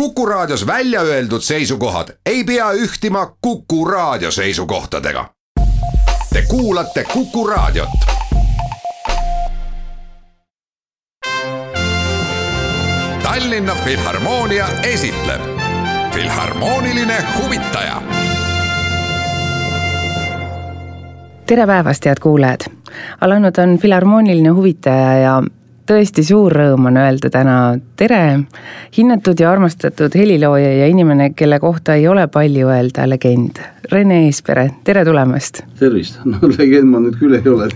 Kuku Raadios välja öeldud seisukohad ei pea ühtima Kuku Raadio seisukohtadega. Te kuulate Kuku Raadiot. Tallinna Filharmoonia esitleb Filharmooniline huvitaja. tere päevast, head kuulajad! alanud on Filharmooniline huvitaja ja tõesti suur rõõm on öelda täna tere, hinnatud ja armastatud helilooja ja inimene, kelle kohta ei ole palju öelda, legend. Rene Eespere, tere tulemast! tervist, no legend ma nüüd küll ei ole,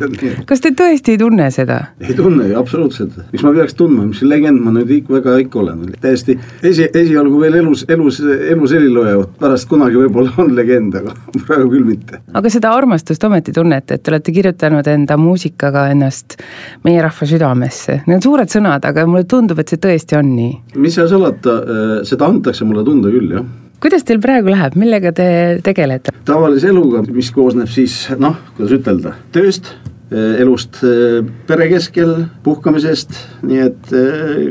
kas te tõesti ei tunne seda? ei tunne ju absoluutselt, miks ma peaks tundma, mis legend ma nüüd ikka väga ikka olen, täiesti esi, esialgu veel elus, elus, elus helilooja, pärast kunagi võib-olla on legend, aga praegu küll mitte. aga seda armastust ometi tunnete, et te olete kirjutanud enda muusikaga ennast meie rahva südamesse, need on suured sõnad, aga mulle tundub, et see tõesti on nii. mis seal salata, äh, seda antakse mulle tunda küll, jah kuidas teil praegu läheb, millega te tegelete? tavalise eluga, mis koosneb siis noh, kuidas ütelda, tööst, äh, elust äh, pere keskel, puhkamisest, nii et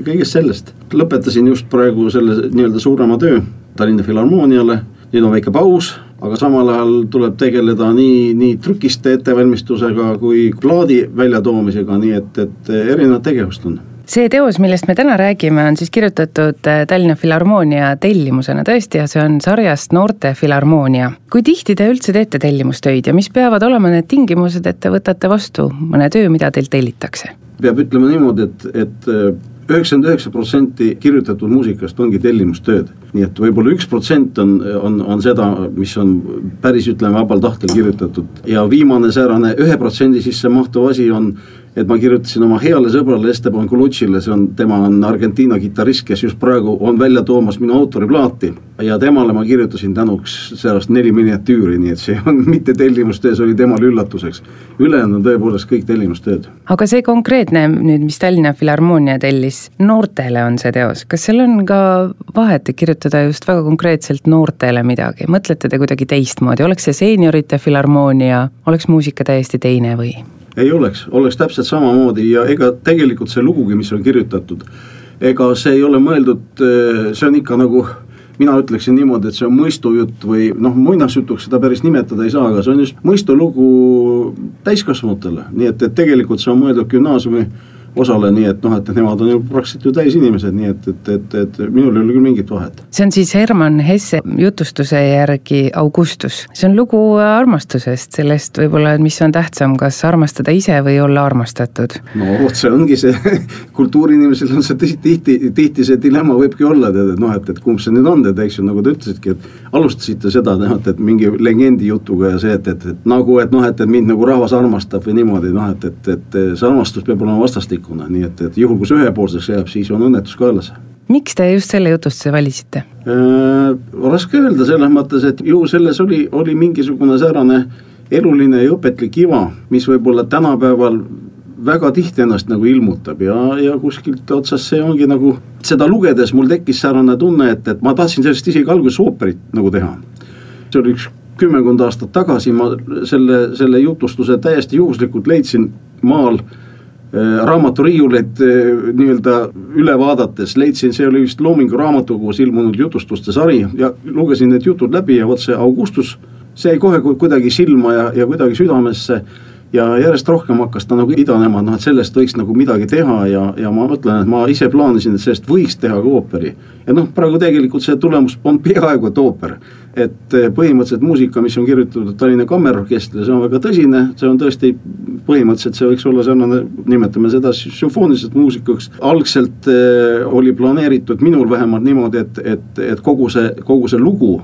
kõigest sellest. lõpetasin just praegu selle nii-öelda suurema töö Tallinna Filharmooniale, nüüd on väike paus, aga samal ajal tuleb tegeleda nii, nii trükiste ettevalmistusega kui plaadi väljatoomisega, nii et, et erinevat tegevust on see teos, millest me täna räägime, on siis kirjutatud äh, Tallinna Filharmoonia tellimusena tõesti ja see on sarjast Noorte Filharmoonia. kui tihti te üldse teete tellimustöid ja mis peavad olema need tingimused, et te võtate vastu mõne töö, mida teilt tellitakse? peab ütlema niimoodi, et, et äh, üheksakümmend üheksa protsenti kirjutatud muusikast ongi tellimustööd. nii et võib-olla üks protsent on, on, on seda, mis on päris ütleme vabal tahtel kirjutatud ja viimane säärane ühe protsendi sisse mahtuv asi on et ma kirjutasin oma heale sõbrale Esteban Colucci'le, see on, tema on Argentiina kitarrist, kes just praegu on välja toomas minu autoriplaati. ja temale ma kirjutasin tänuks sellest neli miniatüüri, nii et see on mitte tellimustöö, see oli temale üllatuseks. ülejäänud on tõepoolest kõik tellimustööd. aga see konkreetne nüüd, mis Tallinna Filharmoonia tellis, noortele on see teos, kas seal on ka vahet, et kirjutada just väga konkreetselt noortele midagi, mõtlete te kuidagi teistmoodi, oleks see seeniorite filharmoonia, oleks muusika täiesti teine või? Ei oleks, oleks täpselt samamoodi. Ja ega tegelikult see lugugi, mis on kirjutatud, ega see ei ole mõeldud, eh, see on ikka nagu mina ütleksin niimoodi, et see on mõistujutt või noh, muinasjutuks seda päris nimetada ei saa, aga see on just mõistulugu täiskasvanutele, nii et, et tegelikult see on mõeldud gümnaasiumi osale, nii et noh, et nemad on ju praktiliselt ju täisinimesed, nii et, et, et, et minul ei ole küll mingit vahet. see on siis Hermann Hesse jutustuse järgi Augustus, see on lugu armastusest, sellest võib-olla, mis on tähtsam, kas armastada ise või olla armastatud? no vot, see ongi see kultuuriinimesel on see tihti, tihti see dilemma võibki olla, tead, et noh, et, et kumb see nüüd on, tead, eks ju, nagu te ütlesidki, et alustasite seda, noh, et, et mingi legendi jutuga ja see, et, et, et nagu, et noh, et, et mind nagu rahvas armastab või niimoodi, noh, et, et, et see armastus peab olema vastastikune tervikuna, nii et, et juhul, kui see ühepoolseks jääb, siis on õnnetus kaelas miks te just selle jutustuse valisite äh,? raske öelda selles mõttes, et ju selles oli, oli mingisugune säärane eluline ja õpetlik iva, mis võib-olla tänapäeval väga tihti ennast nagu ilmutab ja, ja kuskilt otsast see ongi nagu, seda lugedes mul tekkis säärane tunne, et, et ma tahtsin sellest isegi alguses ooperit nagu teha. see oli üks kümmekond aastat tagasi, ma selle, selle jutustuse täiesti juhuslikult leidsin maal raamaturiiuleid äh, nii-öelda üle vaadates leidsin, see oli vist Loomingu raamatukogus ilmunud jutustuste sari ja lugesin need jutud läbi ja vot see Augustus, see jäi kohe kuidagi silma ja, ja kuidagi südamesse ja järjest rohkem hakkas ta nagu idanema, noh et sellest võiks nagu midagi teha ja, ja ma mõtlen, et ma ise plaanisin, et sellest võiks teha ka ooperi. ja noh, praegu tegelikult see tulemus on peaaegu et ooper. Et eh, põhimõtteliselt muusika, mis on kirjutatud Tallinna Kammerorkestrile, see on väga tõsine, see on tõesti, põhimõtteliselt see võiks olla sarnane, nimetame seda sümfooniliseks muusikaks. algselt eh, oli planeeritud minul vähemalt niimoodi, et, et, et kogu see, kogu see lugu,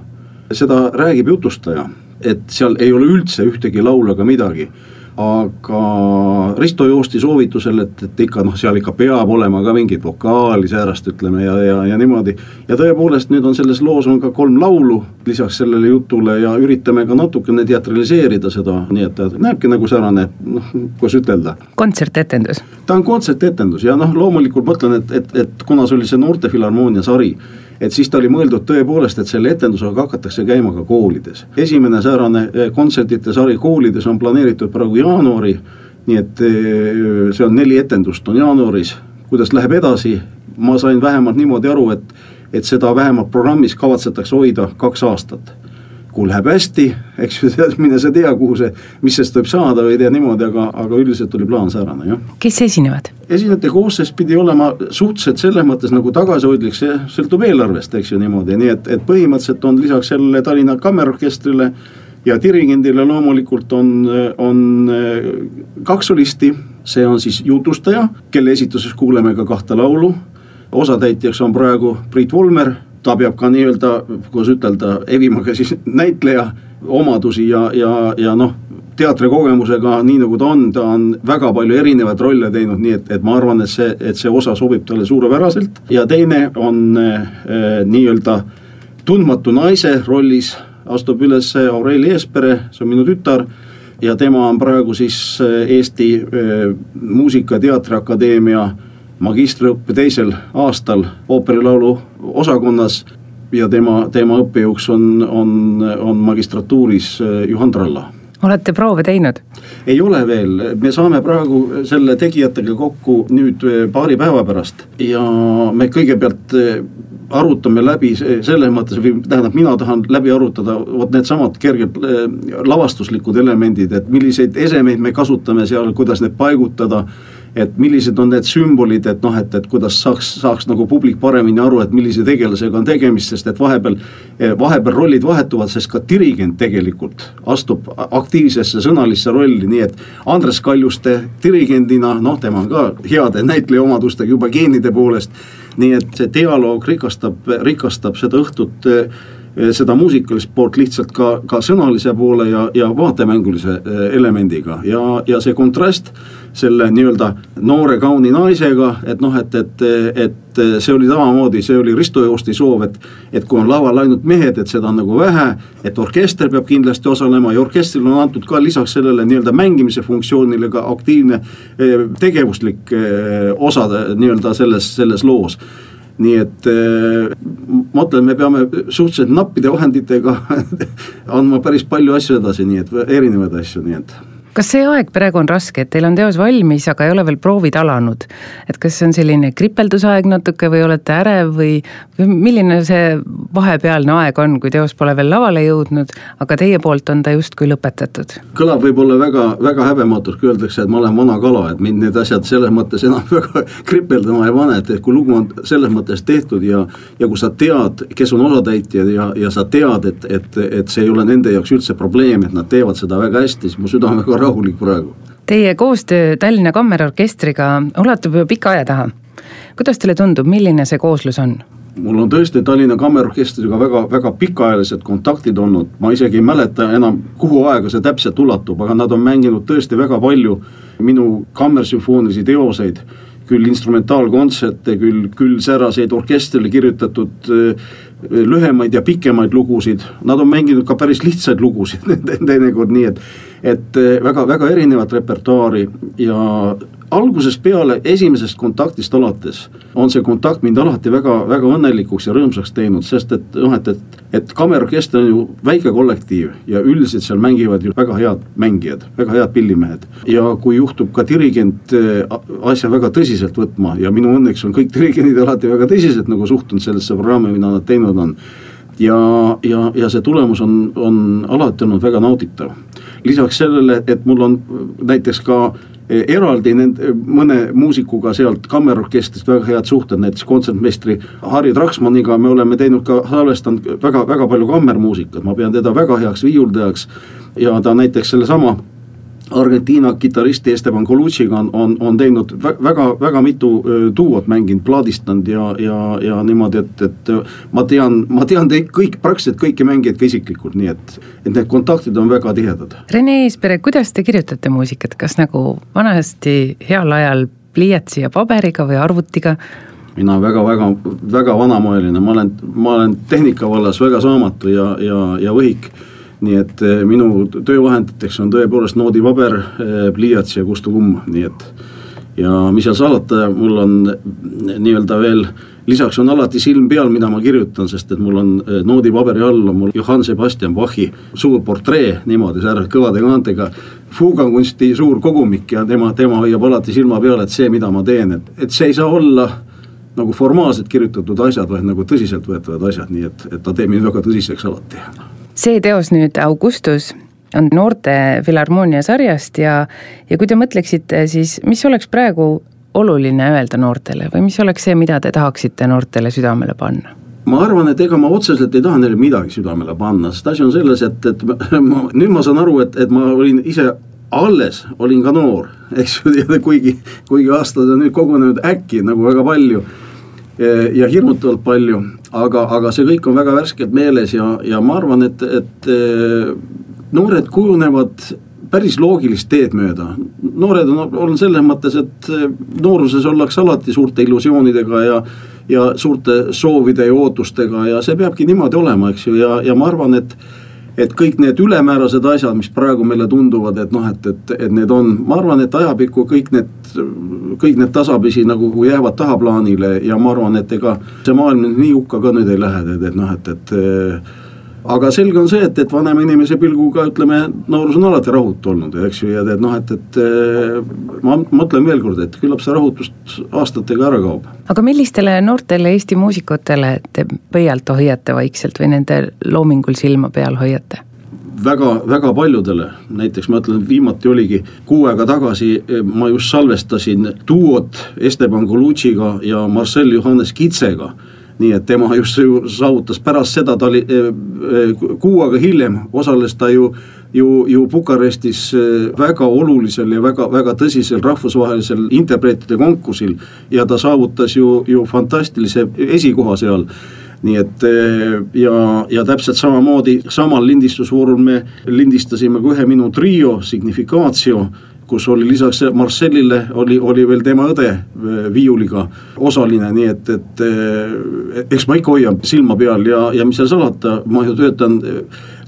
seda räägib jutustaja et seal ei ole üldse ühtegi laulu ega midagi aga Risto Joosti soovitusel, et, et ikka noh, seal ikka peab olema ka mingit vokaali säärast, ütleme ja, ja, ja niimoodi. ja tõepoolest, nüüd on selles loos on ka kolm laulu lisaks sellele jutule ja üritame ka natukene teatraliseerida seda, nii et näebki nagu säärane noh, kuidas ütelda. kontsertetendus. ta on kontsertetendus ja noh, loomulikult ma ütlen, et, et, et kuna see oli see Noortefilharmoonia sari et siis ta oli mõeldud tõepoolest, et selle etendusega hakatakse käima ka koolides. esimene säärane eh, kontsertide sari koolides on planeeritud praegu jaanuari, nii et eh, see on neli etendust on jaanuaris, kuidas läheb edasi, ma sain vähemalt niimoodi aru, et et seda vähemalt programmis kavatsetakse hoida kaks aastat kui läheb hästi, eks ju, mine sa tea, kuhu see, mis sellest võib saada või ei tea niimoodi, aga, aga üldiselt oli plaan säärane, jah. kes esinevad? esinejate koosseis pidi olema suhteliselt selles mõttes nagu tagasihoidlik, see sõltub eelarvest, eks ju niimoodi, nii et, et põhimõtteliselt on lisaks sellele Tallinna Kammerorkestrile ja dirigendile loomulikult on, on äh, kaks solisti, see on siis jutustaja, kelle esituses kuuleme ka kahte laulu, osatäitjaks on praegu Priit Volmer ta peab ka nii-öelda, kuidas ütelda, evimaga siis näitleja omadusi ja, ja, ja noh, teatrikogemusega, nii nagu ta on, ta on väga palju erinevaid rolle teinud, nii et, et ma arvan, et see, et see osa sobib talle suurepäraselt. Ja teine on äh, nii-öelda tundmatu naise rollis astub üles Aureli Eespere, see on minu tütar ja tema on praegu siis äh, Eesti äh, Muusika- ja Teatriakadeemia magistriõppe teisel aastal ooperilaulu osakonnas ja tema, tema õppejõuks on, on, on magistratuuris äh, Juhan Tralla. Olete proove teinud? ei ole veel, me saame praegu selle tegijatega kokku nüüd äh, paari päeva pärast. Ja me kõigepealt äh, arutame läbi selles mõttes või tähendab, mina tahan läbi arutada vot needsamad kerged lavastuslikud elemendid, et milliseid esemeid me kasutame seal, kuidas need paigutada et millised on need sümbolid, et noh, et, et kuidas saaks, saaks nagu publik paremini aru, et millise tegelasega on tegemist, sest et vahepeal, eh, vahepeal rollid vahetuvad, sest ka dirigent tegelikult astub aktiivsesse sõnalisse rolli, nii et Andres Kaljuste dirigendina, noh, tema on ka heade näitleja omadustega juba geenide poolest, nii et see dialoog rikastab, rikastab seda õhtut eh, seda muusikalist poolt lihtsalt ka, ka sõnalise poole ja, ja vaatemängulise eh, elemendiga. Ja, ja see kontrast selle nii-öelda noore kauni naisega, et noh, et, et, et see oli samamoodi, see oli Risto Joosti soov, et et kui on laval ainult mehed, et seda on nagu vähe, et orkester peab kindlasti osalema ja orkestril on antud ka lisaks sellele nii-öelda mängimise funktsioonile ka aktiivne eh, tegevuslik eh, osa nii-öelda selles, selles loos nii et eh, ma ütlen, me peame suhteliselt nappide vahenditega andma päris palju asju edasi, nii et erinevaid asju, nii et kas see aeg praegu on raske, et teil on teos valmis, aga ei ole veel proovid alanud? et kas see on selline kripeldusaeg natuke või olete ärev või, või milline see vahepealne aeg on, kui teos pole veel lavale jõudnud, aga teie poolt on ta justkui lõpetatud? kõlab võib-olla väga, väga häbematult, kui öeldakse, et ma olen vana kala, et mind need asjad selles mõttes enam väga kripeldama ei pane, et kui lugu on selles mõttes tehtud ja ja kui sa tead, kes on osatäitjad ja, ja sa tead, et, et, et see ei ole nende jaoks üldse probleem, et nad teevad seda väga hästi, siis mu süda on väga rahulik praegu. Teie koostöö Tallinna Kammerorkestriga ulatub juba pika aja taha. kuidas teile tundub, milline see kooslus on? mul on tõesti Tallinna Kammerorkestriga väga, väga pikaajalised kontaktid olnud, ma isegi ei mäleta enam, kuhu aega see täpselt ulatub, aga nad on mänginud tõesti väga palju minu kammersümfoonilisi teoseid küll instrumentaalkontserte, küll, küll säraseid orkestrile kirjutatud äh, lühemaid ja pikemaid lugusid, nad on mänginud ka päris lihtsaid lugusid teinekord nii, et et äh, väga, väga erinevat repertuaari ja algusest peale, esimesest kontaktist alates on see kontakt mind alati väga, väga õnnelikuks ja rõõmsaks teinud, sest et noh, et, et, et kammerorkester on ju väike kollektiiv ja üldiselt seal mängivad ju väga head mängijad, väga head pillimehed. ja kui juhtub ka dirigent äh, asja väga tõsiselt võtma ja minu õnneks on kõik dirigendid alati väga tõsiselt nagu suhtunud sellesse programmi, mida nad teinud on ja, ja, ja see tulemus on, on alati olnud väga nauditav. Lisaks sellele, et mul on näiteks ka Eh, eraldi nende, mõne muusikuga sealt kammerorkestrist väga head suhted, näiteks kontsertmeistri Harri Traksmanniga me oleme teinud ka, salvestanud väga, väga palju kammermuusikat, ma pean teda väga heaks viiuldajaks ja ta näiteks sellesama Argentiina kitarristi Esteban Colucci'ga on, on, on teinud väga, väga mitu duot mänginud, plaadistanud ja, ja, ja niimoodi, et, et ma tean, ma tean teid kõik, praktiliselt kõiki mängijaid ka isiklikult, nii et, et need kontaktid on väga tihedad. Rene Eespere, kuidas te kirjutate muusikat, kas nagu vanasti heal ajal pliiatsi ja paberiga või arvutiga? mina väga-väga, väga vanamoeline, ma olen, ma olen tehnika vallas väga saamatu ja, ja, ja võhik nii et eh, minu töövahenditeks on tõepoolest noodipaber, eh, pliiats ja kustukumm, nii et ja mis seal salata, mul on nii-öelda veel lisaks on alati silm peal, mida ma kirjutan, sest et mul on eh, noodipaberi all on mul Johann Sebastian Bachi suur portree niimoodi säärase kõvade kaantega. fuugakunsti suur kogumik ja tema, tema hoiab alati silma peal, et see, mida ma teen, et, et see ei saa olla nagu formaalselt kirjutatud asjad, vaid nagu tõsiseltvõetavad asjad, nii et, et ta teeb mind väga tõsiseks alati. See teos nüüd Augustus on noorte Filharmoonia sarjast ja, ja kui te mõtleksite, siis mis oleks praegu oluline öelda noortele või mis oleks see, mida te tahaksite noortele südamele panna? ma arvan, et ega ma otseselt ei taha neile midagi südamele panna, sest asi on selles, et, et ma, nüüd ma saan aru, et, et ma olin ise alles, olin ka noor, eks ju, kuigi, kuigi aastad on nüüd kogunenud äkki nagu väga palju ja hirmutavalt palju, aga, aga see kõik on väga värskelt meeles ja, ja ma arvan, et, et noored kujunevad päris loogilist teed mööda. noored on, on selles mõttes, et nooruses ollakse alati suurte illusioonidega ja ja suurte soovide ja ootustega ja see peabki niimoodi olema, eks ju, ja, ja ma arvan, et et kõik need ülemäärased asjad, mis praegu meile tunduvad, et noh, et, et, et need on, ma arvan, et ajapikku kõik need, kõik need tasapisi nagu jäävad tahaplaanile ja ma arvan, et ega see maailm nii hukka ka nüüd ei lähe, et, et noh, et, et aga selge on see, et, et vanema inimese pilguga ütleme, noorus on alati rahutu olnud, eks ju, ja et noh, et, et ma mõtlen veel kord, et küllap see rahutust aastatega ära kaob. aga millistele noortele Eesti muusikutele te pöialt hoiate vaikselt või nende loomingul silma peal hoiate? väga, väga paljudele, näiteks ma ütlen, viimati oligi kuu aega tagasi ma just salvestasin duot Esteban Colucci'ga ja Marcel Johannes Kitsega nii et tema just ju saavutas pärast seda, ta oli eh, eh, kuu aega hiljem osales ta ju ju, ju Bukarestis eh, väga olulisel ja väga, väga tõsisel rahvusvahelisel interpreetide konkursil ja ta saavutas ju, ju fantastilise esikoha seal. Nii et ja, ja täpselt samamoodi samal lindistusvoorul me lindistasime ka ühe minu trio Significatio kus oli lisaks Marcellile oli, oli veel tema õde äh, viiuliga osaline, nii et, et äh, eks ma ikka hoian silma peal ja, ja mis seal salata, ma ju töötan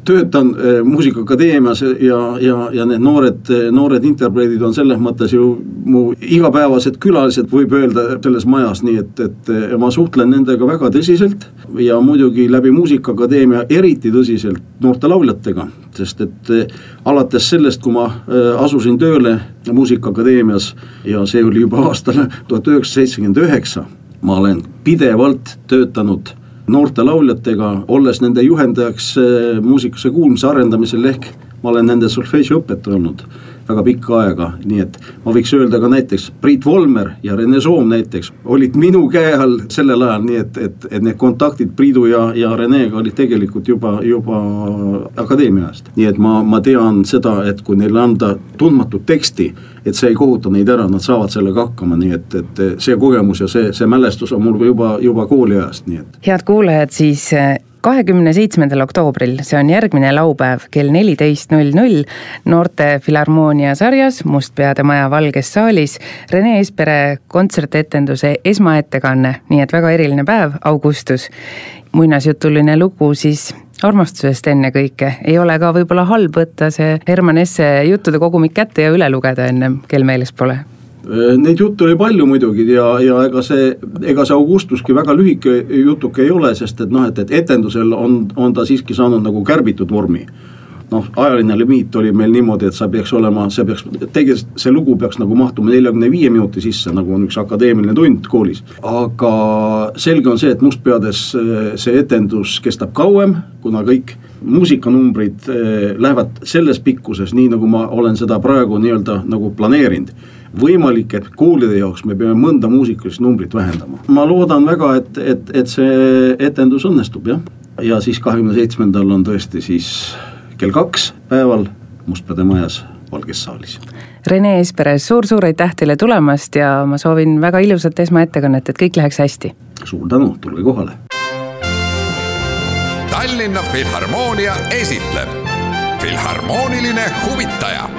töötan eh, Muusikaakadeemias ja, ja, ja need noored, noored interpreedid on selles mõttes ju mu igapäevased külalised, võib öelda, selles majas, nii et, et ma suhtlen nendega väga tõsiselt. ja muidugi läbi Muusikaakadeemia eriti tõsiselt noorte lauljatega, sest et eh, alates sellest, kui ma eh, asusin tööle Muusikaakadeemias ja see oli juba aastal tuhat üheksasada seitsekümmend üheksa, ma olen pidevalt töötanud noorte lauljatega, olles nende juhendajaks eh, muusikuse kuulmise arendamisel, ehk ma olen nende solfeedžiõpetaja olnud väga pikka aega, nii et ma võiks öelda ka näiteks Priit Volmer ja Rene Soom näiteks olid minu käe all sellel ajal, nii et, et, et need kontaktid Priidu ja, ja Renega olid tegelikult juba, juba akadeemia ajast. nii et ma, ma tean seda, et kui neile anda tundmatut teksti, et see ei kohuta neid ära, nad saavad sellega hakkama, nii et, et see kogemus ja see, see mälestus on mul juba, juba kooliajast, nii et. head kuulajad, siis kahekümne seitsmendal oktoobril, see on järgmine laupäev kell neliteist null null, noorte Filharmoonia sarjas Mustpeade Maja Valges saalis Rene Espere kontsertetenduse esmaettekanne, nii et väga eriline päev, Augustus. muinasjutuline lugu siis armastusest ennekõike, ei ole ka võib-olla halb võtta see Herman Esse juttude kogumik kätte ja üle lugeda ennem, kel meeles pole neid jutte oli palju muidugi ja, ja ega see, ega see Augustuski väga lühike jutuke ei ole, sest et noh, et, et etendusel on, on ta siiski saanud nagu kärbitud vormi. noh, ajaline limiit oli meil niimoodi, et sa peaks olema, see peaks, tegelikult see lugu peaks nagu mahtuma neljakümne viie minuti sisse, nagu on üks akadeemiline tund koolis. aga selge on see, et Mustpeades äh, see etendus kestab kauem, kuna kõik muusikanumbrid äh, lähevad selles pikkuses, nii nagu ma olen seda praegu nii-öelda nagu planeerinud võimalik, et koolide jaoks me peame mõnda muusikalist numbrit vähendama. ma loodan väga, et, et, et see etendus õnnestub jah, ja siis kahekümne seitsmendal on tõesti siis kell kaks päeval Mustpeade majas Valges saalis. Rene Esperes suur,, suur-suur aitäh teile tulemast ja ma soovin väga ilusat esmaettekannet, et kõik läheks hästi. suur tänu, tulge kohale. Tallinna Filharmoonia esitleb Filharmooniline huvitaja